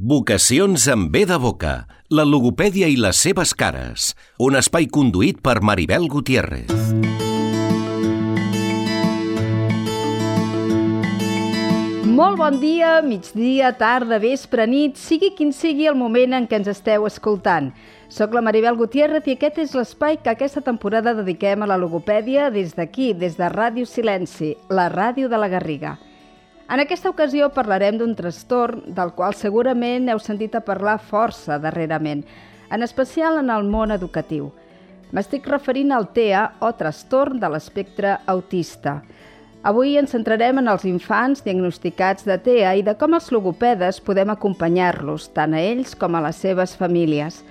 Vocacions amb B de boca, la logopèdia i les seves cares. Un espai conduït per Maribel Gutiérrez. Molt bon dia, migdia, tarda, vespre, nit, sigui quin sigui el moment en què ens esteu escoltant. Soc la Maribel Gutiérrez i aquest és l'espai que aquesta temporada dediquem a la logopèdia des d'aquí, des de Ràdio Silenci, la ràdio de la Garriga. En aquesta ocasió parlarem d'un trastorn del qual segurament heu sentit a parlar força darrerament, en especial en el món educatiu. M'estic referint al TEA o trastorn de l'espectre autista. Avui ens centrarem en els infants diagnosticats de TEA i de com els logopedes podem acompanyar-los, tant a ells com a les seves famílies.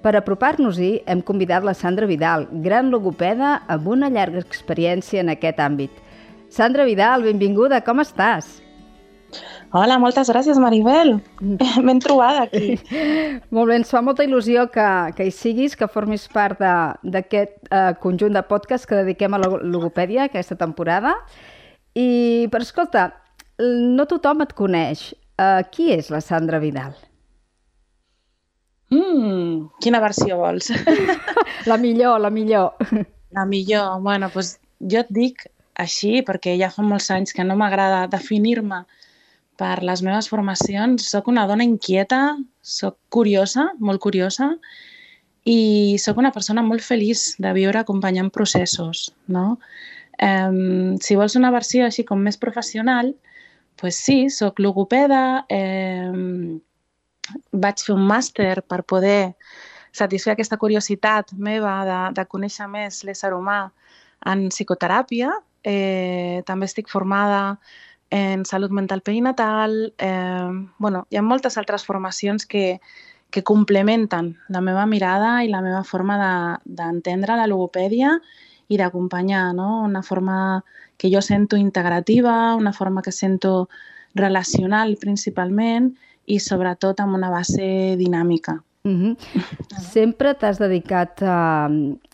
Per apropar-nos-hi, hem convidat la Sandra Vidal, gran logopeda amb una llarga experiència en aquest àmbit. Sandra Vidal, benvinguda, com estàs? Hola, moltes gràcies, Maribel. Ben trobada aquí. Molt bé, ens fa molta il·lusió que, que hi siguis, que formis part d'aquest uh, conjunt de podcast que dediquem a la logopèdia aquesta temporada. I, però escolta, no tothom et coneix. Uh, qui és la Sandra Vidal? Mm, quina versió vols? la millor, la millor. La millor. Bueno, doncs jo et dic així, perquè ja fa molts anys que no m'agrada definir-me per les meves formacions. Soc una dona inquieta, soc curiosa, molt curiosa, i sóc una persona molt feliç de viure acompanyant processos, no? Um, si vols una versió així com més professional, pues sí, sóc logopeda, eh, vaig fer un màster per poder satisfer aquesta curiositat meva de, de conèixer més l'ésser humà en psicoteràpia eh, també estic formada en salut mental perinatal, eh, bueno, hi ha moltes altres formacions que, que complementen la meva mirada i la meva forma d'entendre de, la logopèdia i d'acompanyar, no? una forma que jo sento integrativa, una forma que sento relacional principalment i sobretot amb una base dinàmica. Mm -hmm. Sempre t'has dedicat a,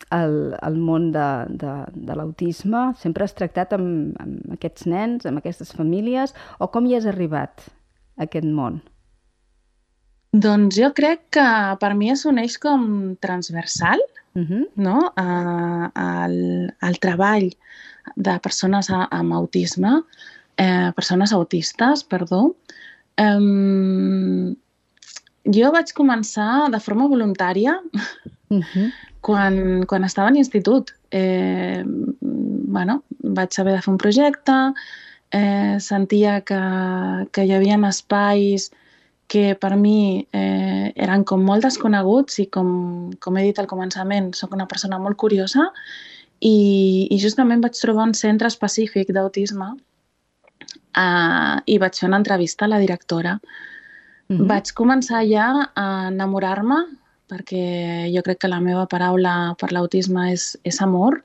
al, al món de, de, de l'autisme? Sempre has tractat amb, amb aquests nens, amb aquestes famílies? O com hi has arribat, a aquest món? Doncs jo crec que per mi és un eix com transversal, uh -huh. no? A, al, al treball de persones a, amb autisme, eh, persones autistes, perdó. Um, jo vaig començar de forma voluntària uh -huh quan, quan estava a l'institut. Eh, bueno, vaig haver de fer un projecte, eh, sentia que, que hi havia espais que per mi eh, eren com molt desconeguts i com, com he dit al començament, sóc una persona molt curiosa i, i justament vaig trobar un centre específic d'autisme eh, i vaig fer una entrevista a la directora. Mm -hmm. Vaig començar ja a enamorar-me perquè jo crec que la meva paraula per l'autisme és, és amor,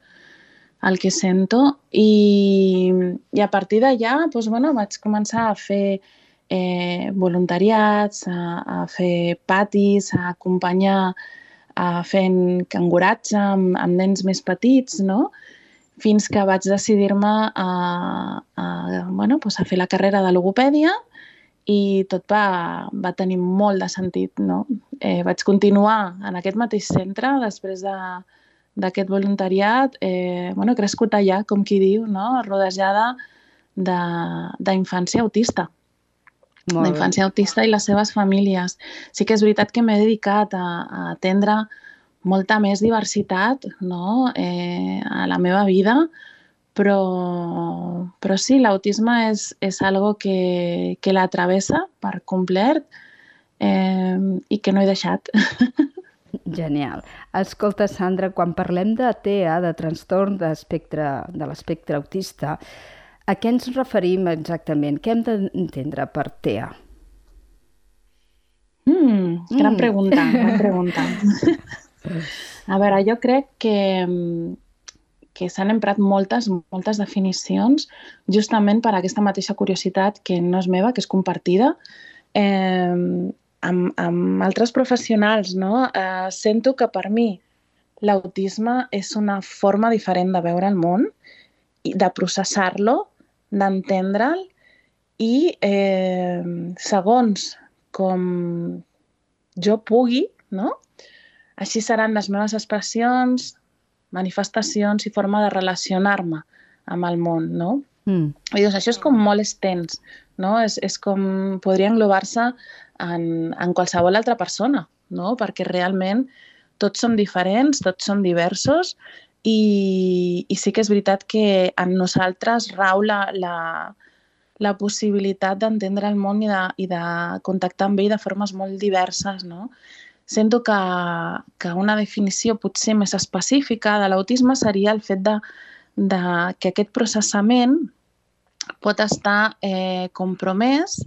el que sento, i, i a partir d'allà doncs, bueno, vaig començar a fer eh, voluntariats, a, a fer patis, a acompanyar a fent canguratge amb, amb nens més petits, no? fins que vaig decidir-me a, a, bueno, doncs a fer la carrera de logopèdia i tot va, va tenir molt de sentit. No? Eh, vaig continuar en aquest mateix centre després de, d'aquest voluntariat, eh, bueno, crescut allà, com qui diu, no? rodejada d'infància autista. D'infància autista i les seves famílies. Sí que és veritat que m'he dedicat a, a atendre molta més diversitat no? eh, a la meva vida, però, però sí, l'autisme és, és algo que, que l'atravessa per complet eh, i que no he deixat. Genial. Escolta, Sandra, quan parlem de TEA, de trastorn d'espectre de l'espectre autista, a què ens referim exactament? Què hem d'entendre per TEA? Mm, gran mm. pregunta, gran pregunta. a veure, jo crec que que s'han emprat moltes, moltes definicions justament per aquesta mateixa curiositat que no és meva, que és compartida, eh, amb, amb altres professionals. No? Eh, sento que per mi l'autisme és una forma diferent de veure el món, de processar-lo, d'entendre'l i eh, segons com jo pugui, no? Així seran les meves expressions, manifestacions i forma de relacionar-me amb el món, no? Mm. I doncs això és com molt extens, no? És, és com podria englobar-se en, en qualsevol altra persona, no? Perquè realment tots som diferents, tots som diversos i, i sí que és veritat que en nosaltres rau la, la, la possibilitat d'entendre el món i de, i de contactar amb ell de formes molt diverses, no? Sento que, que una definició potser més específica de l'autisme seria el fet de, de que aquest processament pot estar eh, compromès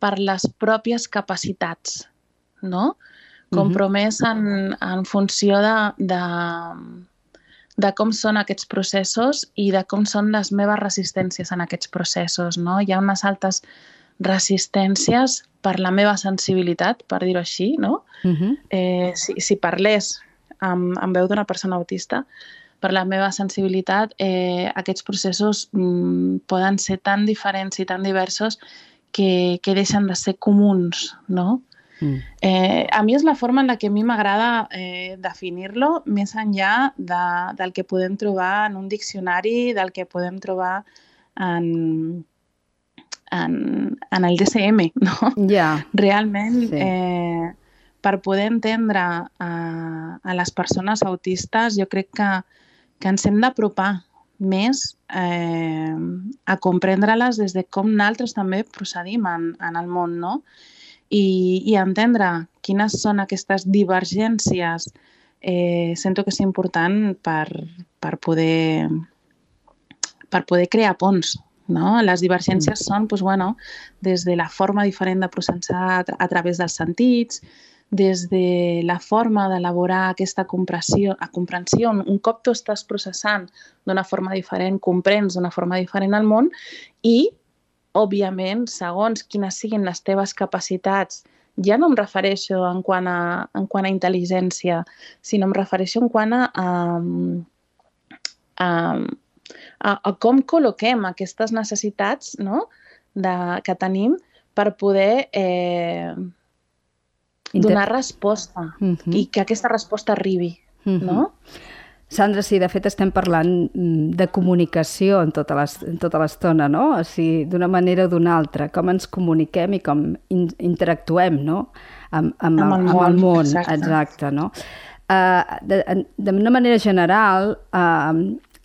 per les pròpies capacitats, no? Compromès en, en funció de, de, de com són aquests processos i de com són les meves resistències en aquests processos. No? Hi ha unes altes resistències per la meva sensibilitat, per dir-ho així, no? Uh -huh. eh, si, si parlés amb, amb veu d'una persona autista, per la meva sensibilitat, eh, aquests processos mm, poden ser tan diferents i tan diversos que, que deixen de ser comuns, no? Mm. Eh, a mi és la forma en la que a mi m'agrada eh, definir-lo més enllà de, del que podem trobar en un diccionari, del que podem trobar en, en, en el DCM, no? Yeah. Realment, sí. eh, per poder entendre a, a les persones autistes, jo crec que, que ens hem d'apropar més eh, a comprendre-les des de com nosaltres també procedim en, en el món, no? i, i entendre quines són aquestes divergències eh, sento que és important per, per, poder, per poder crear ponts. No? Les divergències mm. són doncs, bueno, des de la forma diferent de processar a, a través dels sentits, des de la forma d'elaborar aquesta compressió, a comprensió, un cop tu estàs processant d'una forma diferent, comprens d'una forma diferent el món i òbviament, segons quines siguin les teves capacitats, ja no em refereixo en quant a, en quant a intel·ligència, sinó em refereixo en quant a, a, a, a, a com col·loquem aquestes necessitats no? de, que tenim per poder eh, donar resposta uh -huh. i que aquesta resposta arribi. Uh -huh. no? Sandra, sí, de fet estem parlant mm, de comunicació en tota l'estona, no? O sigui, d'una manera o d'una altra, com ens comuniquem i com in interactuem, no? Amb, amb, amb, el, amb món, el món, exacte. exacte no? Uh, D'una manera general, uh,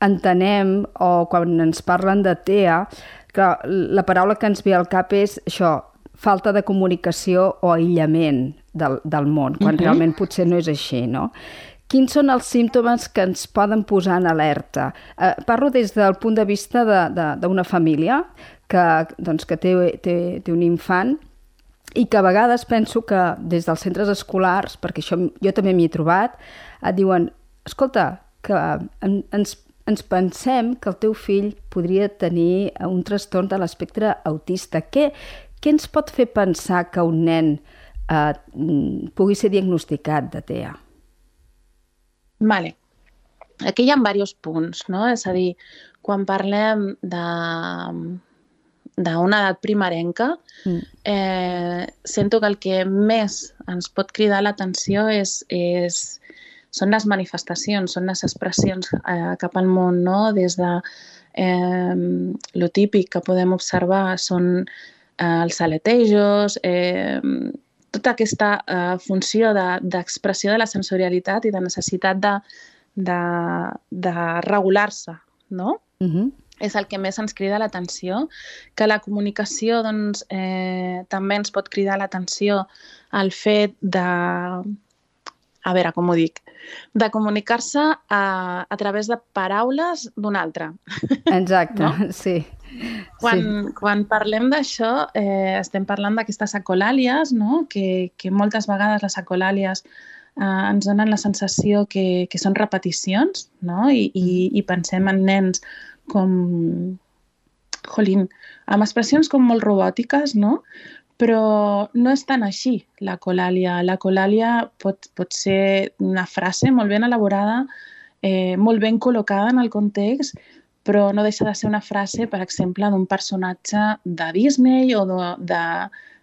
entenem, o quan ens parlen de TEA, que la paraula que ens ve al cap és això, falta de comunicació o aïllament del, del món, quan uh -huh. realment potser no és així, no? quins són els símptomes que ens poden posar en alerta? Eh, parlo des del punt de vista d'una família que, doncs, que té, té, té un infant i que a vegades penso que des dels centres escolars, perquè això jo també m'hi he trobat, et diuen, escolta, que ens, ens pensem que el teu fill podria tenir un trastorn de l'espectre autista. Què, què ens pot fer pensar que un nen eh, pugui ser diagnosticat de TEA? Vale. Aquí hi ha diversos punts, no? És a dir, quan parlem de d'una edat primerenca, mm. eh, sento que el que més ens pot cridar l'atenció és, és, són les manifestacions, són les expressions eh, cap al món, no? Des de eh, lo típic que podem observar són eh, els aletejos, eh, tota aquesta eh, funció d'expressió de, de la sensorialitat i de necessitat de, de, de regular-se, no? Uh -huh. És el que més ens crida l'atenció, que la comunicació doncs, eh, també ens pot cridar l'atenció al fet de... A veure, com ho dic? De comunicar-se a, a través de paraules d'un altre. Exacte, no? sí. Quan, sí. quan parlem d'això, eh, estem parlant d'aquestes ecolàlies, no? que, que moltes vegades les ecolàlies eh, ens donen la sensació que, que són repeticions no? I, i, i pensem en nens com... Jolín, amb expressions com molt robòtiques, no? Però no és tan així la colàlia. La colàlia pot, pot ser una frase molt ben elaborada, eh, molt ben col·locada en el context, però no deixa de ser una frase, per exemple, d'un personatge de Disney o de, de,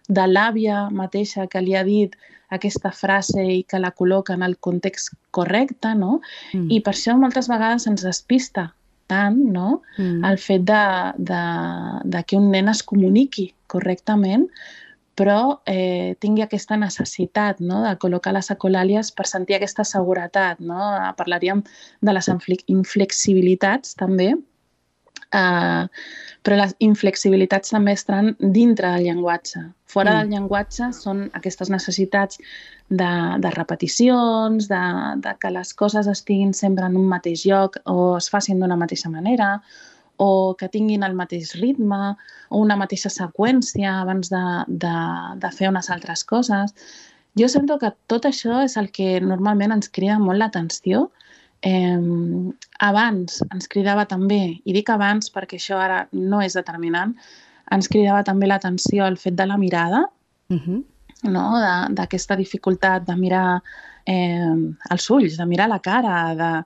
de l'àvia mateixa que li ha dit aquesta frase i que la col·loca en el context correcte, no? Mm. I per això moltes vegades ens despista tant no? Mm. el fet de, de, de que un nen es comuniqui correctament, però eh, tingui aquesta necessitat no? de col·locar les ecolàlies per sentir aquesta seguretat. No? Parlaríem de les inflexibilitats també, Uh, però les inflexibilitats també estan dintre del llenguatge. Fora mm. del llenguatge són aquestes necessitats de, de repeticions, de, de que les coses estiguin sempre en un mateix lloc o es facin d'una mateixa manera, o que tinguin el mateix ritme o una mateixa seqüència abans de, de, de fer unes altres coses. Jo sento que tot això és el que normalment ens crida molt l'atenció Eh, abans ens cridava també, i dic abans perquè això ara no és determinant, ens cridava també l'atenció al fet de la mirada, uh -huh. no? d'aquesta dificultat de mirar eh, els ulls, de mirar la cara, de...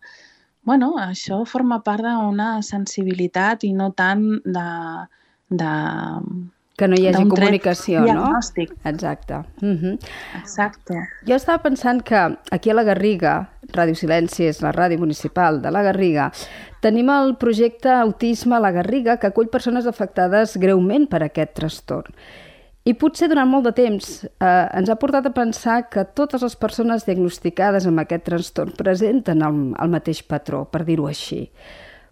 Bueno, això forma part d'una sensibilitat i no tant de, de, que no hi hagi comunicació, no? Exacte. Uh -huh. Exacte. Jo estava pensant que aquí a la Garriga, Ràdio Silenci és la ràdio municipal de la Garriga, tenim el projecte Autisme a la Garriga que acull persones afectades greument per aquest trastorn. I potser durant molt de temps eh, ens ha portat a pensar que totes les persones diagnosticades amb aquest trastorn presenten el, el mateix patró, per dir-ho així.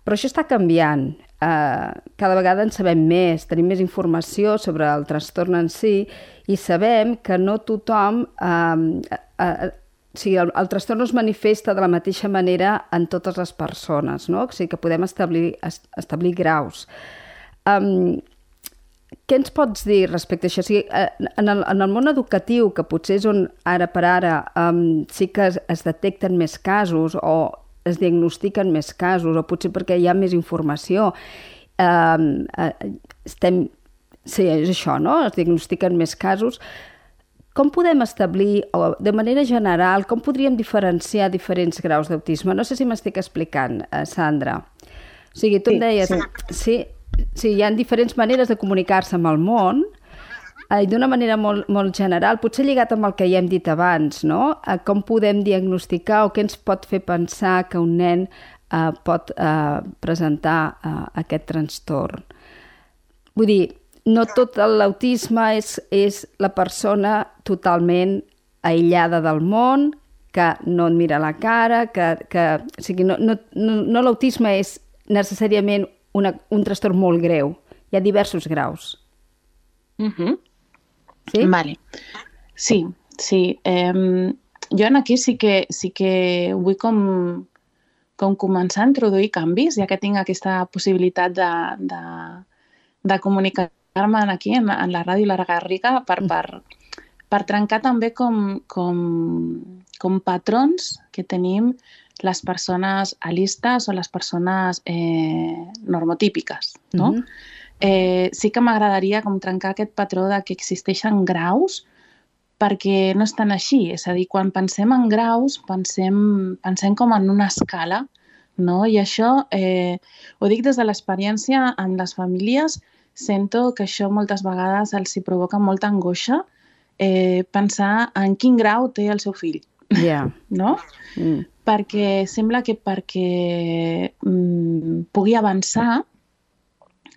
Però això està canviant eh, cada vegada en sabem més, tenim més informació sobre el trastorn en si i sabem que no tothom... Eh, eh, o sigui, el, el trastorn no es manifesta de la mateixa manera en totes les persones, no? O sigui, que podem establir, establir graus. Um, què ens pots dir respecte a això? O sigui, eh, en, el, en el món educatiu, que potser és on ara per ara um, sí que es, es detecten més casos o es diagnostiquen més casos o potser perquè hi ha més informació. Uh, estem... Sí, és això, no? Es diagnostiquen més casos. Com podem establir, o de manera general, com podríem diferenciar diferents graus d'autisme? No sé si m'estic explicant, uh, Sandra. O sigui, tu sí, em deies... Sí. sí, sí, hi ha diferents maneres de comunicar-se amb el món, eh, d'una manera molt, molt general, potser lligat amb el que ja hem dit abans, no? Eh, com podem diagnosticar o què ens pot fer pensar que un nen eh, pot eh, presentar eh, aquest trastorn. Vull dir, no tot l'autisme és, és la persona totalment aïllada del món, que no et mira la cara, que, que o sigui, no, no, no, no l'autisme és necessàriament una, un trastorn molt greu. Hi ha diversos graus. Uh mhm. -huh. Sí? Vale. Sí, sí. Eh, jo en aquí sí que, sí que vull com, com començar a introduir canvis, ja que tinc aquesta possibilitat de, de, de comunicar-me aquí, en, en la ràdio La Garriga, per, mm. per, per trencar també com, com, com patrons que tenim les persones alistes o les persones eh, normotípiques, no? Mm -hmm eh, sí que m'agradaria com trencar aquest patró de que existeixen graus perquè no és tan així. És a dir, quan pensem en graus, pensem, pensem com en una escala, no? I això, eh, ho dic des de l'experiència amb les famílies, sento que això moltes vegades els hi provoca molta angoixa eh, pensar en quin grau té el seu fill. Yeah. No? Mm. Perquè sembla que perquè mm, pugui avançar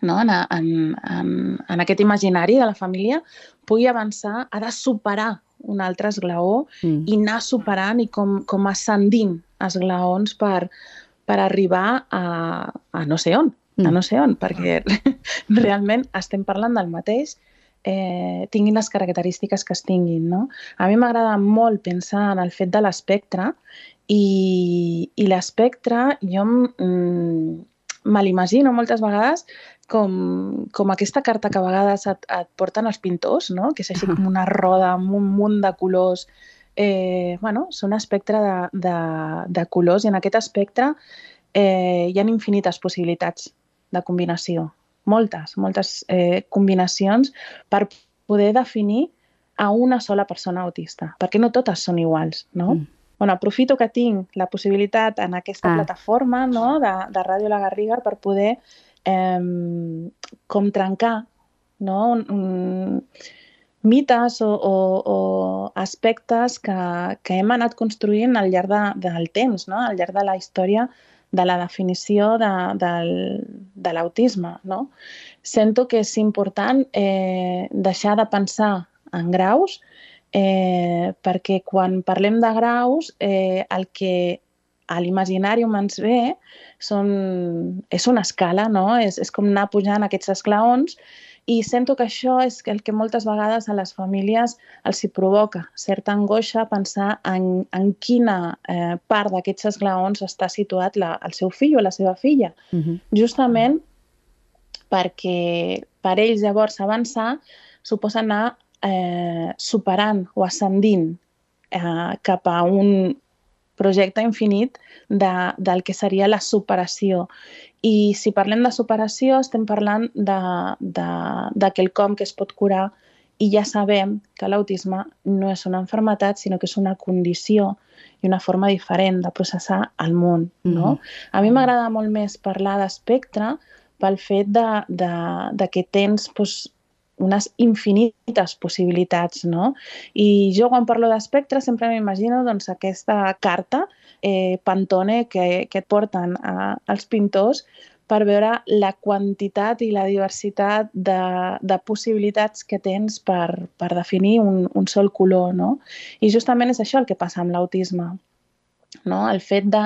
no? en, en, en, en aquest imaginari de la família pugui avançar, ha de superar un altre esglaó mm. i anar superant i com, com ascendint esglaons per, per arribar a, a no sé on, mm. a no sé on, perquè realment estem parlant del mateix, eh, tinguin les característiques que es tinguin. No? A mi m'agrada molt pensar en el fet de l'espectre i, i l'espectre jo mm, me l'imagino moltes vegades com, com aquesta carta que a vegades et, et porten els pintors, no? que és així com una roda amb un munt de colors. Eh, bueno, és un espectre de, de, de colors i en aquest espectre eh, hi ha infinites possibilitats de combinació. Moltes, moltes eh, combinacions per poder definir a una sola persona autista, perquè no totes són iguals, no? Mm. Bueno, aprofito que tinc la possibilitat en aquesta ah. plataforma no, de, de Ràdio La Garriga per poder eh, com trencar no? un, mites o, o, o aspectes que, que hem anat construint al llarg de, del temps, no? al llarg de la història de la definició de, de, de l'autisme. No? Sento que és important eh, deixar de pensar en graus eh, perquè quan parlem de graus eh, el que a l'imaginari ens ve són, és una escala, no? És, és com anar pujant aquests esclaons i sento que això és el que moltes vegades a les famílies els hi provoca certa angoixa pensar en, en quina eh, part d'aquests esglaons està situat la, el seu fill o la seva filla. Uh -huh. Justament perquè per ells llavors avançar suposa anar eh, superant o ascendint eh, cap a un, projecte infinit de, del que seria la superació. I si parlem de superació, estem parlant de, de, de quelcom que es pot curar i ja sabem que l'autisme no és una enfermetat, sinó que és una condició i una forma diferent de processar el món. No? Mm -hmm. A mi m'agrada molt més parlar d'espectre pel fet de, de, de que tens doncs, unes infinites possibilitats, no? I jo quan parlo d'espectre sempre m'imagino doncs, aquesta carta eh, Pantone que, que et porten a, als pintors per veure la quantitat i la diversitat de, de possibilitats que tens per, per definir un, un sol color, no? I justament és això el que passa amb l'autisme. No? El fet de,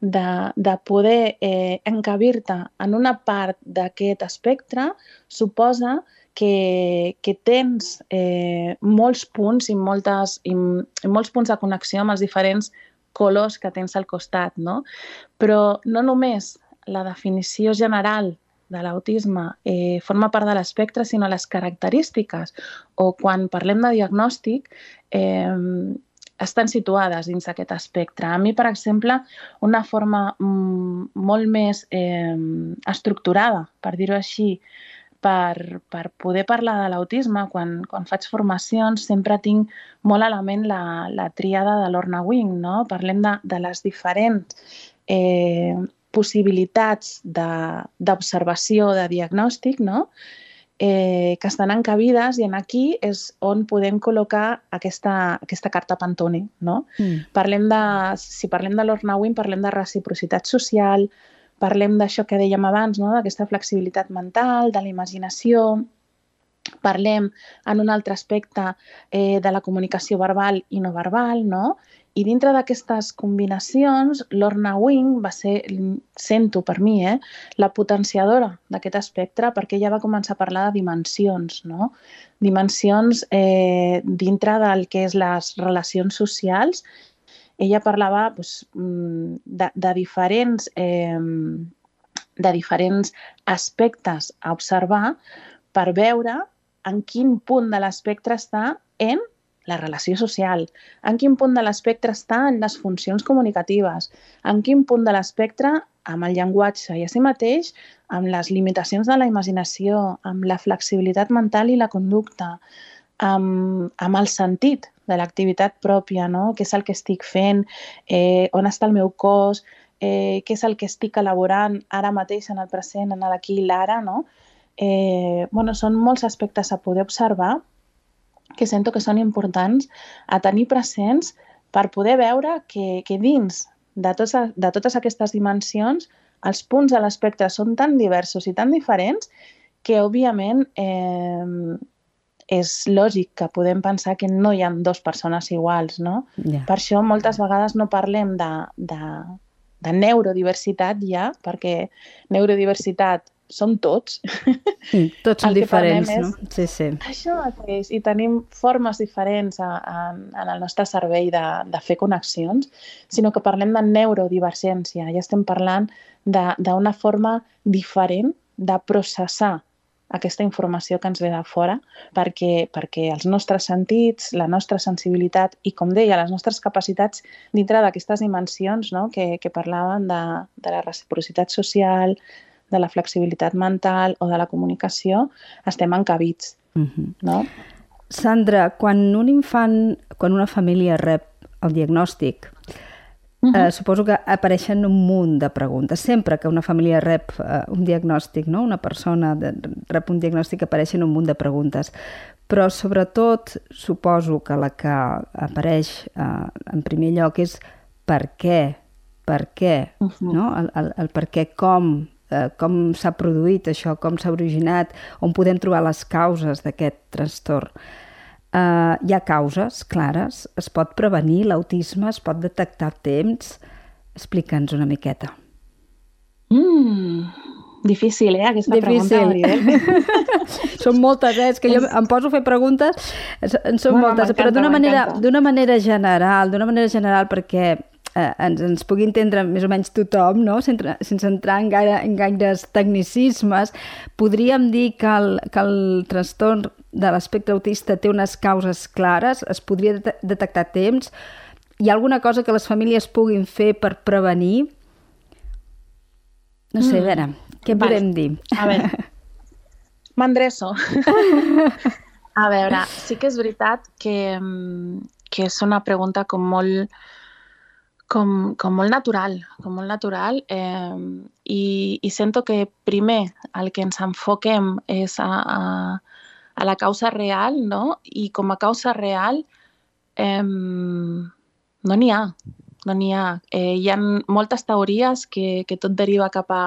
de, de poder eh, encabir-te en una part d'aquest espectre suposa que, que tens eh, molts punts i, moltes, i, i molts punts de connexió amb els diferents colors que tens al costat, no? Però no només la definició general de l'autisme eh, forma part de l'espectre, sinó les característiques. O quan parlem de diagnòstic, eh, estan situades dins d'aquest espectre. A mi, per exemple, una forma mm, molt més eh, estructurada, per dir-ho així, per, per poder parlar de l'autisme, quan, quan faig formacions, sempre tinc molt a la ment la, la tríada de l'Orna Wing, no? Parlem de, de les diferents eh, possibilitats d'observació, de, de diagnòstic, no? eh, que estan encabides i en aquí és on podem col·locar aquesta, aquesta carta Pantone. No? Mm. Parlem de, si parlem de l'Orna Wing, parlem de reciprocitat social, Parlem d'això que dèiem abans, no? d'aquesta flexibilitat mental, de la imaginació, parlem en un altre aspecte eh, de la comunicació verbal i no verbal, no? I dintre d'aquestes combinacions, l'Orna Wing va ser, sento per mi, eh, la potenciadora d'aquest espectre perquè ella va començar a parlar de dimensions, no? Dimensions eh, dintre del que és les relacions socials ella parlava doncs, de, de, diferents, eh, de diferents aspectes a observar per veure en quin punt de l'espectre està en la relació social, en quin punt de l'espectre està en les funcions comunicatives, en quin punt de l'espectre amb el llenguatge i a si mateix, amb les limitacions de la imaginació, amb la flexibilitat mental i la conducta, amb, amb el sentit de l'activitat pròpia, no? què és el que estic fent, eh, on està el meu cos, eh, què és el que estic elaborant ara mateix en el present, en l'aquí i l'ara. No? Eh, bueno, són molts aspectes a poder observar que sento que són importants a tenir presents per poder veure que, que dins de, tots, de totes aquestes dimensions els punts de l'espectre són tan diversos i tan diferents que, òbviament, eh, és lògic que podem pensar que no hi ha dues persones iguals, no? Yeah. Per això moltes vegades no parlem de, de, de neurodiversitat ja, perquè neurodiversitat som tots. Mm, tots són diferents, no? Sí, sí. Això mateix, i tenim formes diferents a, a, en el nostre cervell de, de fer connexions, sinó que parlem de neurodivergència, ja estem parlant d'una forma diferent de processar aquesta informació que ens ve de fora perquè, perquè els nostres sentits, la nostra sensibilitat i, com deia, les nostres capacitats dintre d'aquestes dimensions no? que, que parlaven de, de la reciprocitat social, de la flexibilitat mental o de la comunicació, estem encabits. Mhm. -huh. no? Sandra, quan un infant, quan una família rep el diagnòstic, Uh -huh. eh, suposo que apareixen un munt de preguntes. Sempre que una família rep eh, un diagnòstic, no? una persona de, rep un diagnòstic, apareixen un munt de preguntes. però sobretot suposo que la que apareix eh, en primer lloc és per què, per què, uh -huh. no? el, el, el per què, com, eh, com s'ha produït això, com s'ha originat, on podem trobar les causes d'aquest trastorn. Eh, hi ha causes clares, es pot prevenir l'autisme, es pot detectar a temps. Explica'ns una miqueta. Mm, Difícil, eh, aquesta Difícil. pregunta, són moltes, eh? És que jo em poso a fer preguntes, en són bueno, moltes, però d'una manera, manera general, d'una manera general perquè eh, ens, ens pugui entendre més o menys tothom, no? sense, sense entrar en, gaire, en gaires tecnicismes, podríem dir que el, que el trastorn de l'espectre autista té unes causes clares, es podria detectar a temps, hi ha alguna cosa que les famílies puguin fer per prevenir? No sé, mm. a veure, què vale. podem dir? A veure, m'endreço. a veure, sí que és veritat que, mm, que és una pregunta com molt, com, com molt natural, com molt natural eh, i, i sento que primer el que ens enfoquem és a, a, a la causa real, no? I com a causa real eh, no n'hi ha, no n'hi ha. Eh, hi ha moltes teories que, que tot deriva cap a,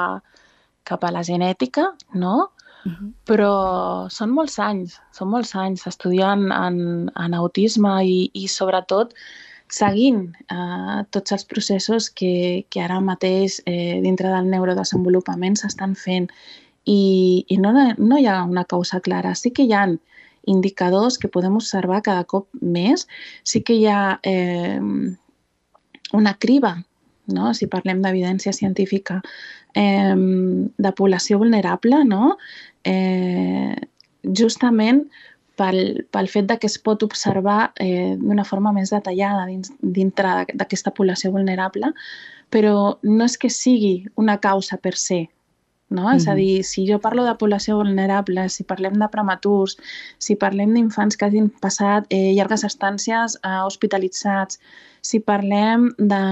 cap a la genètica, no? Uh -huh. Però són molts anys, són molts anys estudiant en, en autisme i, i sobretot seguint eh, tots els processos que, que ara mateix eh, dintre del neurodesenvolupament s'estan fent i, i no, no hi ha una causa clara. Sí que hi ha indicadors que podem observar cada cop més, sí que hi ha eh, una criba no? si parlem d'evidència científica, eh, de població vulnerable, no? eh, justament pel, pel fet de que es pot observar eh, d'una forma més detallada dins, dintre d'aquesta població vulnerable, però no és que sigui una causa per se, no? Mm -hmm. És a dir, si jo parlo de població vulnerable, si parlem de prematurs, si parlem d'infants que hagin passat eh, llargues estàncies eh, hospitalitzats, si parlem de,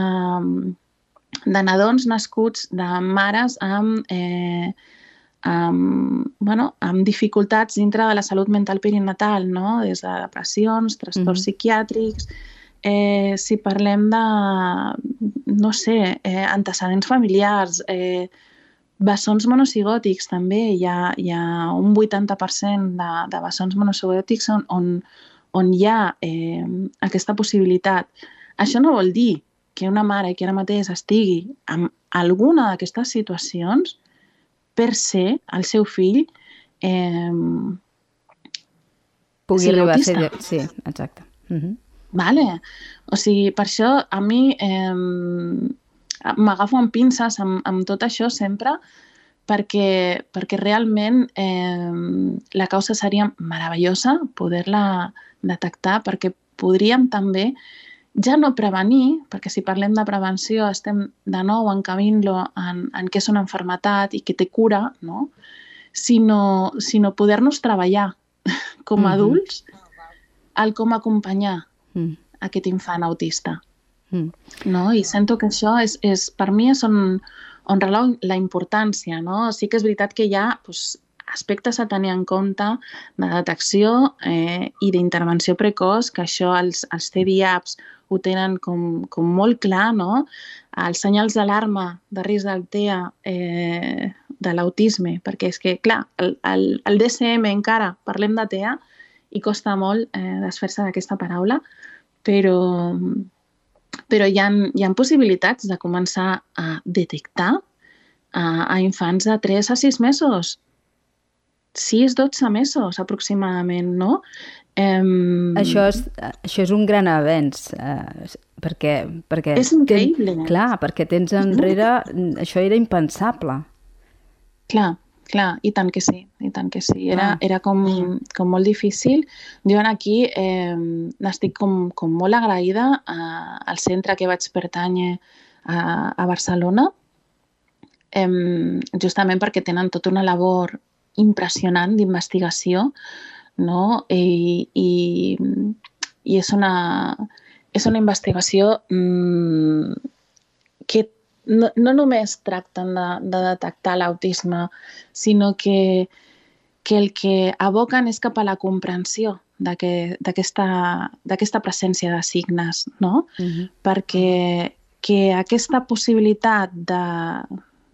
de nadons nascuts de mares amb, eh, amb, bueno, amb dificultats dintre de la salut mental perinatal, no? des de depressions, trastorns mm -hmm. psiquiàtrics, eh, si parlem de, no sé, eh, antecedents familiars, eh, bessons monocigòtics també, hi ha, hi ha un 80% de, de bessons monocigòtics on, on, on hi ha eh, aquesta possibilitat. Això no vol dir que una mare que ara mateix estigui en alguna d'aquestes situacions, per ser el seu fill eh, pugui arribar a ser... Sí, exacte. Uh -huh. Vale. O sigui, per això a mi eh, m'agafo amb pinces amb, amb tot això sempre perquè, perquè realment eh, la causa seria meravellosa poder-la detectar perquè podríem també ja no prevenir, perquè si parlem de prevenció estem de nou encabint-lo en, en què és una enfermetat i que té cura, no? sinó, sinó poder-nos treballar com a adults mm -hmm. el com acompanyar mm. aquest infant autista. Mm. No? I sento que això és, és per mi és on, on rela la importància. No? Sí que és veritat que hi ha doncs, aspectes a tenir en compte de detecció eh, i d'intervenció precoç, que això els, els TDAPs ho tenen com, com molt clar, no? Els senyals d'alarma de risc del TEA eh, de l'autisme, perquè és que, clar, el, el, el DSM encara parlem de TEA i costa molt eh, desfer-se d'aquesta paraula, però, però hi ha, hi ha possibilitats de començar a detectar a, a infants de 3 a 6 mesos 6-12 mesos aproximadament, no? Um... Això, és, això és un gran avenç, eh, perquè, perquè... És increïble. Ten, clar, perquè tens enrere... Això era impensable. Clar, clar, i tant que sí, i tant que sí. Era, ah. era com, com molt difícil. Jo aquí eh, n'estic com, com molt agraïda a, al centre que vaig pertànyer a, a Barcelona, eh, justament perquè tenen tota una labor impressionant d'investigació, no? I, i, i és, una, és una investigació mmm, que no, no només tracten de, de detectar l'autisme, sinó que, que el que aboquen és cap a la comprensió d'aquesta presència de signes, no? Uh mhm. -huh. Perquè que aquesta possibilitat de,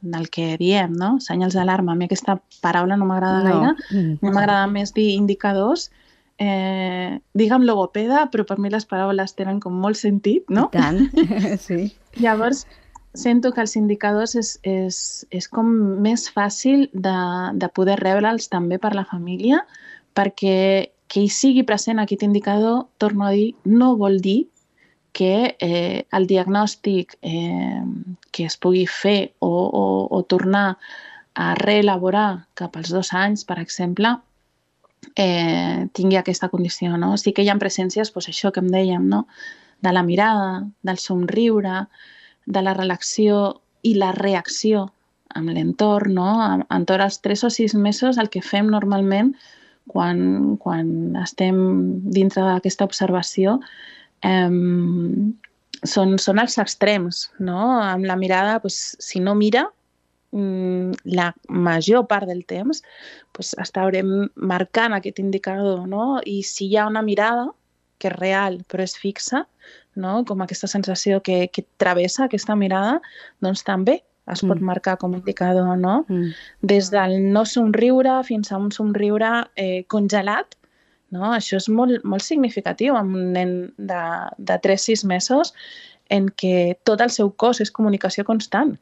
del que diem, no? senyals d'alarma, a mi aquesta paraula no m'agrada no. gaire, mm. m'agrada més dir indicadors, eh, digue'm logopeda, però per mi les paraules tenen com molt sentit, no? I tant, sí. Llavors, sento que els indicadors és, és, és com més fàcil de, de poder rebre'ls també per la família, perquè que hi sigui present aquest indicador, torno a dir, no vol dir que eh, el diagnòstic eh, que es pugui fer o, o, o tornar a reelaborar cap als dos anys, per exemple, eh, tingui aquesta condició. No? Sí que hi ha presències, doncs això que em dèiem, no? de la mirada, del somriure, de la relació i la reacció amb l'entorn. No? Entorn als 3 o 6 mesos el que fem normalment quan, quan estem dintre d'aquesta observació eh, són, són els extrems, no? Amb la mirada, pues, si no mira, mm, la major part del temps pues, estarem marcant aquest indicador, no? I si hi ha una mirada que és real però és fixa, no? com aquesta sensació que, que travessa aquesta mirada, doncs també es pot mm. marcar com a indicador, no? Mm. Des del no somriure fins a un somriure eh, congelat, no? Això és molt, molt significatiu amb un nen de, de 3-6 mesos en què tot el seu cos és comunicació constant.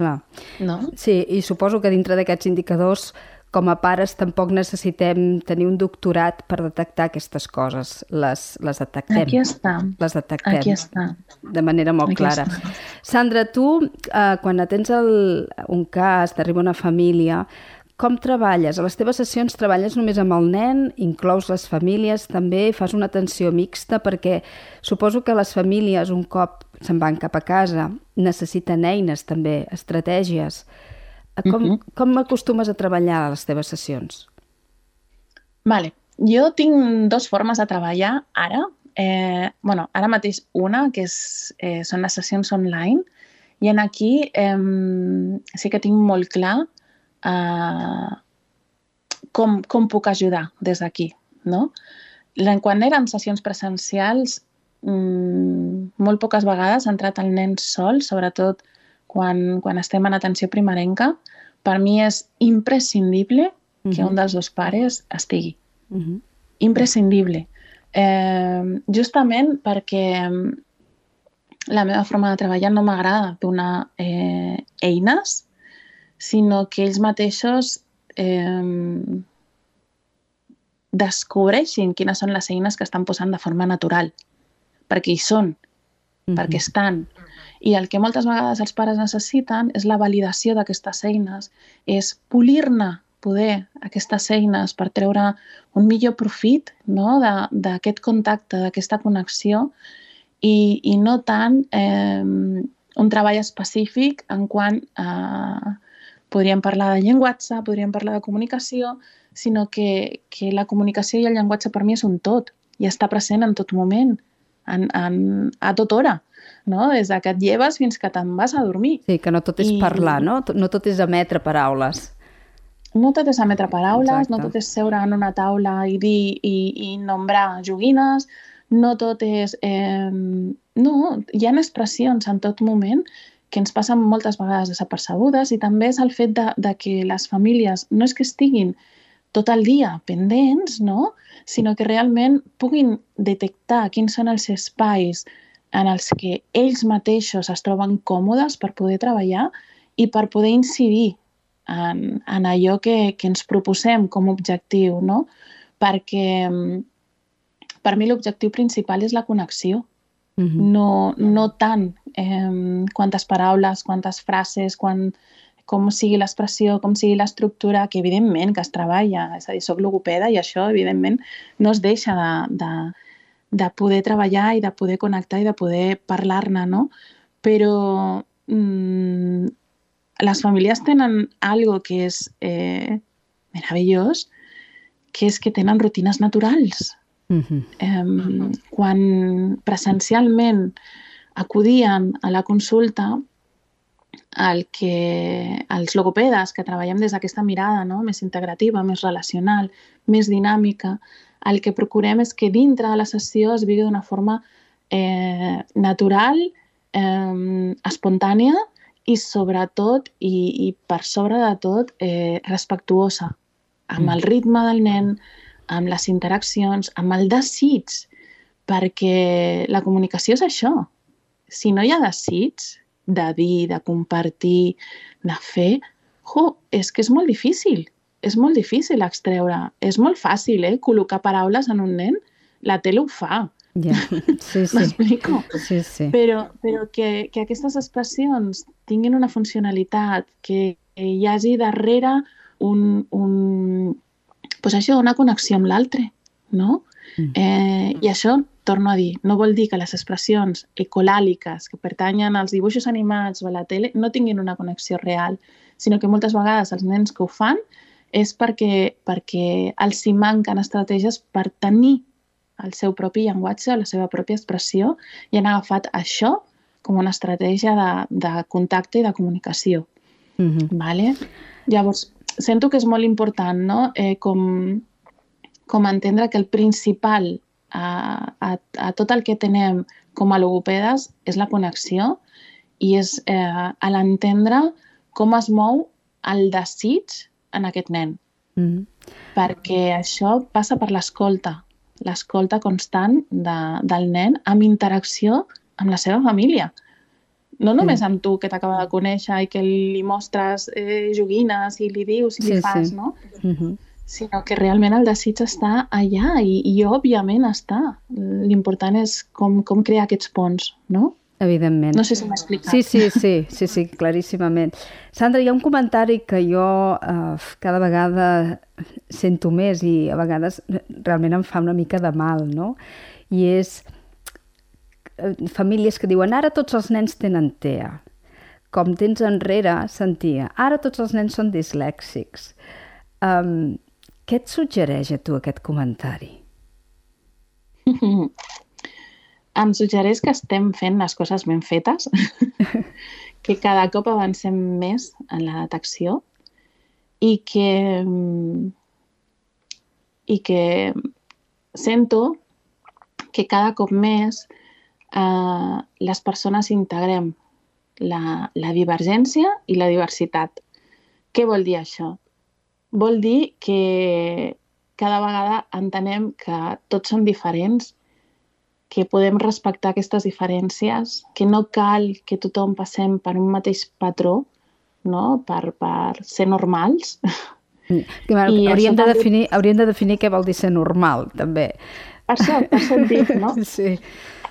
Clar. No? Sí, i suposo que dintre d'aquests indicadors com a pares tampoc necessitem tenir un doctorat per detectar aquestes coses. Les, les detectem. Aquí està. Les detectem. Aquí està. De manera molt Aquí clara. Està. Sandra, tu, eh, quan atens el, un cas, t'arriba una família, com treballes? A les teves sessions treballes només amb el nen, inclous les famílies, també fas una atenció mixta perquè suposo que les famílies un cop se'n van cap a casa necessiten eines també, estratègies. Com, uh -huh. com acostumes a treballar a les teves sessions? Vale. Jo tinc dues formes de treballar ara. Eh, bueno, ara mateix una, que és, eh, són les sessions online, i en aquí eh, sí que tinc molt clar eh, com, com puc ajudar des d'aquí, no? Quan eren sessions presencials, mmm, molt poques vegades ha entrat el nen sol, sobretot quan, quan estem en atenció primerenca. Per mi és imprescindible uh -huh. que un dels dos pares estigui. Uh -huh. Imprescindible. Eh, justament perquè la meva forma de treballar no m'agrada donar eh, eines sinó que ells mateixos eh, descobreixin quines són les eines que estan posant de forma natural, perquè hi són, mm -hmm. perquè estan. I el que moltes vegades els pares necessiten és la validació d'aquestes eines, és polir-ne poder aquestes eines per treure un millor profit no? d'aquest contacte, d'aquesta connexió i, i no tant eh, un treball específic en quant a podríem parlar de llenguatge, podríem parlar de comunicació, sinó que, que la comunicació i el llenguatge per mi és un tot i està present en tot moment, en, en, a tota hora, no? des de que et lleves fins que te'n vas a dormir. Sí, que no tot és I... parlar, no? No tot és emetre paraules. No tot és emetre paraules, Exacte. no tot és seure en una taula i dir i, i nombrar joguines, no tot és... Eh, no, hi ha expressions en tot moment que ens passen moltes vegades desapercebudes i també és el fet de, de que les famílies no és que estiguin tot el dia pendents, no? sinó que realment puguin detectar quins són els espais en els que ells mateixos es troben còmodes per poder treballar i per poder incidir en, en allò que, que ens proposem com a objectiu, no? Perquè mm, per mi l'objectiu principal és la connexió -huh. no, no tant eh, quantes paraules, quantes frases, quan, com sigui l'expressió, com sigui l'estructura, que evidentment que es treballa, és a dir, soc logopeda i això evidentment no es deixa de, de, de poder treballar i de poder connectar i de poder parlar-ne, no? Però mm, les famílies tenen algo que és eh, meravellós, que és que tenen rutines naturals. Uh -huh. eh, quan presencialment acudien a la consulta, el que els logopedes que treballem des d'aquesta mirada no? més integrativa, més relacional, més dinàmica, el que procurem és que dintre de la sessió es vigui d'una forma eh, natural, eh, espontània i sobretot, i, i per sobre de tot, eh, respectuosa amb mm. el ritme del nen, amb les interaccions, amb el desig, perquè la comunicació és això. Si no hi ha desig de dir, de compartir, de fer, jo, és que és molt difícil. És molt difícil extreure. És molt fàcil, eh? Col·locar paraules en un nen. La tele ho fa. Ja, sí, sí. M'explico? Sí, sí. Però, però que, que aquestes expressions tinguin una funcionalitat, que hi hagi darrere un, un, pues això, una connexió amb l'altre, no? Mm. Eh, I això, torno a dir, no vol dir que les expressions ecolàliques que pertanyen als dibuixos animats o a la tele no tinguin una connexió real, sinó que moltes vegades els nens que ho fan és perquè, perquè els hi manquen estratègies per tenir el seu propi llenguatge, la seva pròpia expressió, i han agafat això com una estratègia de, de contacte i de comunicació. Mm -hmm. vale? Llavors, sento que és molt important, no? Eh, com, com entendre que el principal a, a, a tot el que tenem com a logopedes és la connexió i és eh, a l'entendre com es mou el desig en aquest nen. Mm. Perquè això passa per l'escolta, l'escolta constant de, del nen amb interacció amb la seva família. No només amb tu, que t'acaba de conèixer i que li mostres eh, joguines i li dius i sí, li fas, sí. no? Mhm. -huh. Sinó que realment el desig està allà i, i òbviament està. L'important és com, com crear aquests ponts, no? Evidentment. No sé si m'ha explicat. Sí, sí, sí, sí, sí, claríssimament. Sandra, hi ha un comentari que jo eh, cada vegada sento més i a vegades realment em fa una mica de mal, no? I és Eh, famílies que diuen ara tots els nens tenen TEA. Com temps enrere sentia, ara tots els nens són dislèxics. Um, què et suggereix a tu aquest comentari? em suggereix que estem fent les coses ben fetes, que cada cop avancem més en la detecció i que, i que sento que cada cop més eh, les persones integrem la, la divergència i la diversitat. Què vol dir això? Vol dir que cada vegada entenem que tots som diferents, que podem respectar aquestes diferències, que no cal que tothom passem per un mateix patró, no? per, per ser normals. Mm. I hauríem, de definir, hauríem de definir què vol dir ser normal, també. Per això, per això dic, no? Sí.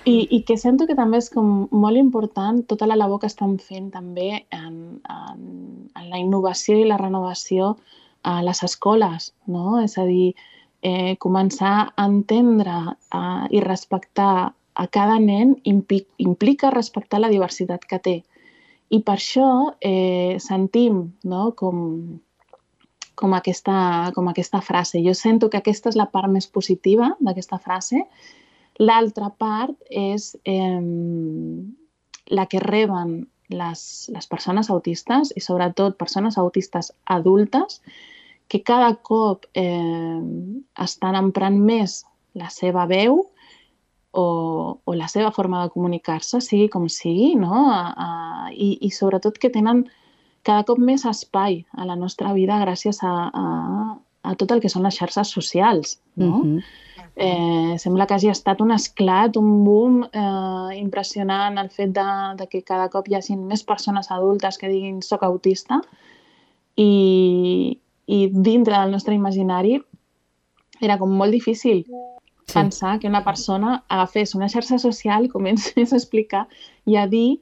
I, I que sento que també és com molt important tota la labor que estan fent també en, en, en la innovació i la renovació a les escoles, no? És a dir, eh, començar a entendre eh, i respectar a cada nen implica respectar la diversitat que té. I per això eh, sentim no? com, com, aquesta, com aquesta frase. Jo sento que aquesta és la part més positiva d'aquesta frase L'altra part és eh, la que reben les, les persones autistes i sobretot persones autistes adultes que cada cop eh, estan emprant més la seva veu o, o la seva forma de comunicar-se, sigui com sigui, no? A, a, i, i sobretot que tenen cada cop més espai a la nostra vida gràcies a, a, a tot el que són les xarxes socials. No? Mm -hmm. eh, sembla que hagi estat un esclat, un boom eh, impressionant el fet de, de que cada cop hi hagi més persones adultes que diguin soc autista i, i dintre del nostre imaginari era com molt difícil sí. pensar que una persona agafés una xarxa social i comencés a explicar i a dir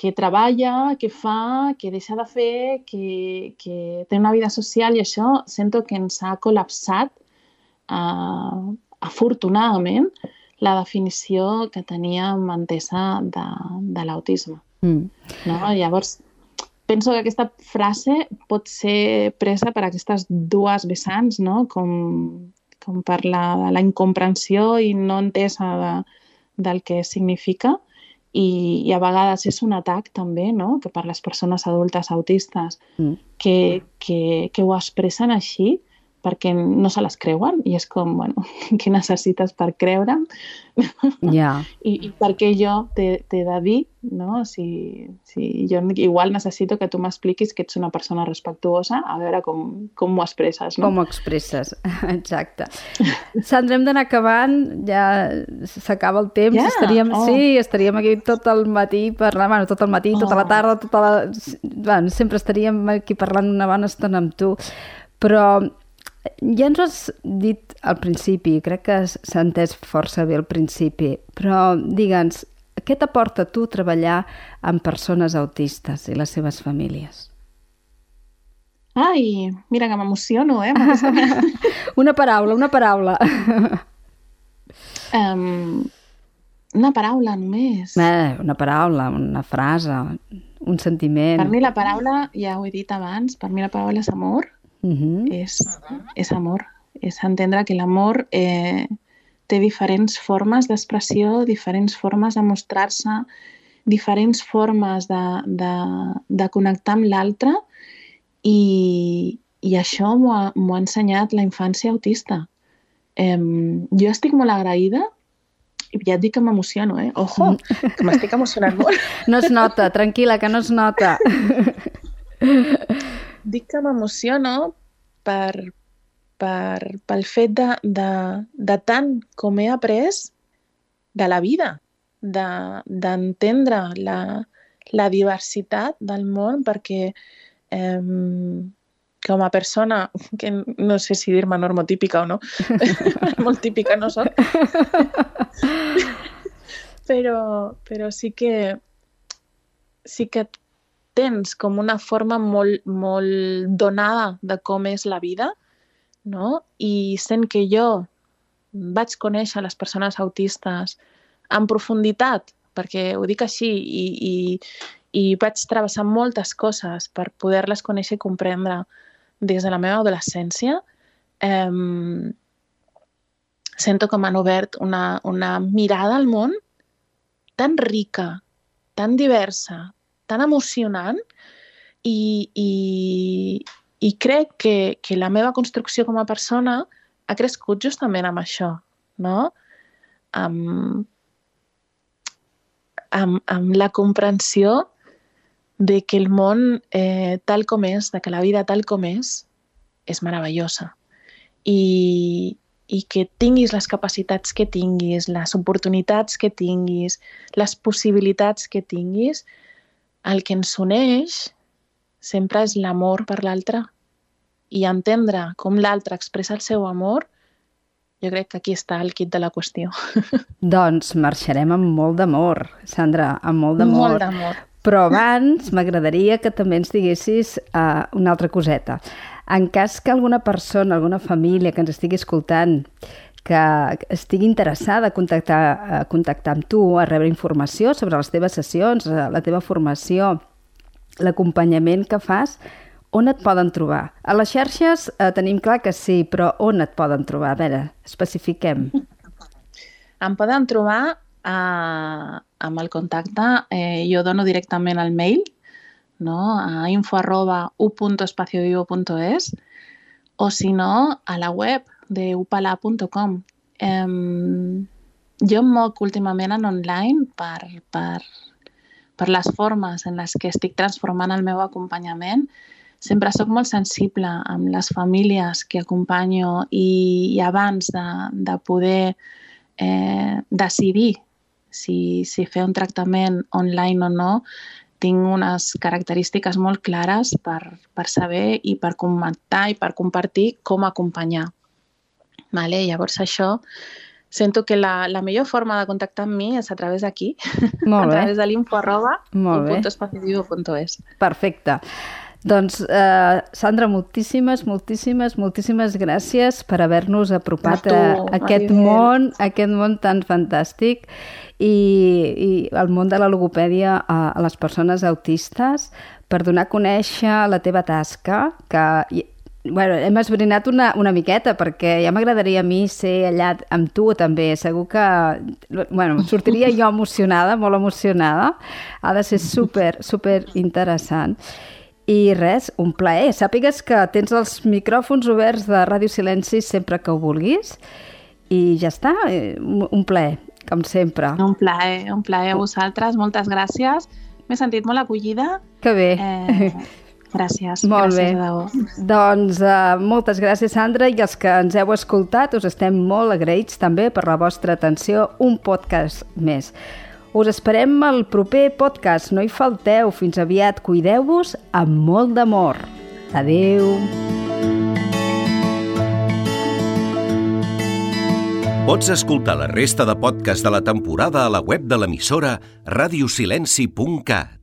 que treballa, que fa, que deixa de fer, que, que té una vida social i això sento que ens ha col·lapsat, uh, afortunadament, la definició que teníem entesa de, de l'autisme. Mm. No? Llavors, penso que aquesta frase pot ser presa per aquestes dues vessants, no? com, com per la, la incomprensió i no entesa de, del que significa, i, i a vegades és un atac també, no?, que per les persones adultes autistes mm. que, que, que ho expressen així, perquè no se les creuen i és com, bueno, què necessites per creure'm? Yeah. I, I per què jo t'he de dir, no? Si, si jo igual necessito que tu m'expliquis que ets una persona respectuosa, a veure com, com ho expresses, no? Com ho expresses, exacte. Sandra, hem d'anar acabant, ja s'acaba el temps, yeah? estaríem, oh. sí, estaríem aquí tot el matí parlant, bueno, tot el matí, oh. tota la oh. tarda, tota la... Bueno, sempre estaríem aquí parlant una bona estona amb tu, però ja ens ho has dit al principi, crec que s'ha entès força bé al principi, però digue'ns, què t'aporta tu treballar amb persones autistes i les seves famílies? Ai, mira que m'emociono, eh? una paraula, una paraula. um, una paraula només. Eh, una paraula, una frase, un sentiment. Per mi la paraula, ja ho he dit abans, per mi la paraula és amor uh -huh. és, és amor. És entendre que l'amor eh, té diferents formes d'expressió, diferents formes de mostrar-se, diferents formes de, de, de connectar amb l'altre i, i això m'ho ha, ha ensenyat la infància autista. Eh, jo estic molt agraïda i ja et dic que m'emociono, eh? Ojo, que m'estic emocionant molt. No es nota, tranquil·la, que no es nota. dic que m'emociono per, per, pel fet de, de, de tant com he après de la vida, d'entendre de, la, la diversitat del món, perquè eh, com a persona, que no sé si dir-me normotípica o no, molt típica no soc, però, però sí que sí que tens com una forma molt, molt donada de com és la vida, no? I sent que jo vaig conèixer les persones autistes en profunditat, perquè ho dic així, i, i, i vaig travessar moltes coses per poder-les conèixer i comprendre des de la meva adolescència, eh, sento que m'han obert una, una mirada al món tan rica, tan diversa, tan emocionant i, i, i crec que, que la meva construcció com a persona ha crescut justament amb això, no? Amb, amb, amb la comprensió de que el món eh, tal com és, de que la vida tal com és, és meravellosa. I, i que tinguis les capacitats que tinguis, les oportunitats que tinguis, les possibilitats que tinguis, el que ens uneix sempre és l'amor per l'altre i entendre com l'altre expressa el seu amor, jo crec que aquí està el kit de la qüestió. Doncs marxarem amb molt d'amor, Sandra, amb molt d'amor. Molt d'amor. Però abans m'agradaria que també ens diguessis uh, una altra coseta. En cas que alguna persona, alguna família que ens estigui escoltant que estigui interessada a contactar, a contactar amb tu, a rebre informació sobre les teves sessions, la teva formació, l'acompanyament que fas, on et poden trobar? A les xarxes eh, tenim clar que sí, però on et poden trobar? A veure, especifiquem. Em poden trobar eh, amb el contacte, eh, jo dono directament el mail, no? a info arroba u.espaciovivo.es o si no, a la web de upala.com. Eh, jo em moc últimament en online per, per, per les formes en les que estic transformant el meu acompanyament. Sempre sóc molt sensible amb les famílies que acompanyo i, i abans de, de poder eh, decidir si, si fer un tractament online o no, tinc unes característiques molt clares per, per saber i per comentar i per compartir com acompanyar. Vale? Llavors això, sento que la, la millor forma de contactar amb mi és a través d'aquí, a través de l'info arroba .es. Perfecte. Doncs, eh, Sandra, moltíssimes, moltíssimes, moltíssimes gràcies per haver-nos apropat a, a aquest món, a aquest món tan fantàstic i, i el món de la logopèdia a, a les persones autistes per donar a conèixer la teva tasca, que Bueno, hem esbrinat una, una miqueta perquè ja m'agradaria a mi ser allà amb tu també. Segur que... Bueno, sortiria jo emocionada, molt emocionada. Ha de ser super, super interessant. I res, un plaer. Sàpigues que tens els micròfons oberts de Ràdio Silenci sempre que ho vulguis. I ja està, eh, un plaer, com sempre. Un plaer, un plaer a vosaltres. Moltes gràcies. M'he sentit molt acollida. Que bé. Eh, Gràcies. Molt gràcies, bé. Adeu. Doncs uh, moltes gràcies, Sandra, i els que ens heu escoltat us estem molt agraïts també per la vostra atenció. Un podcast més. Us esperem al proper podcast. No hi falteu. Fins aviat. Cuideu-vos amb molt d'amor. Adeu. Pots escoltar la resta de podcast de la temporada a la web de l'emissora radiosilenci.cat.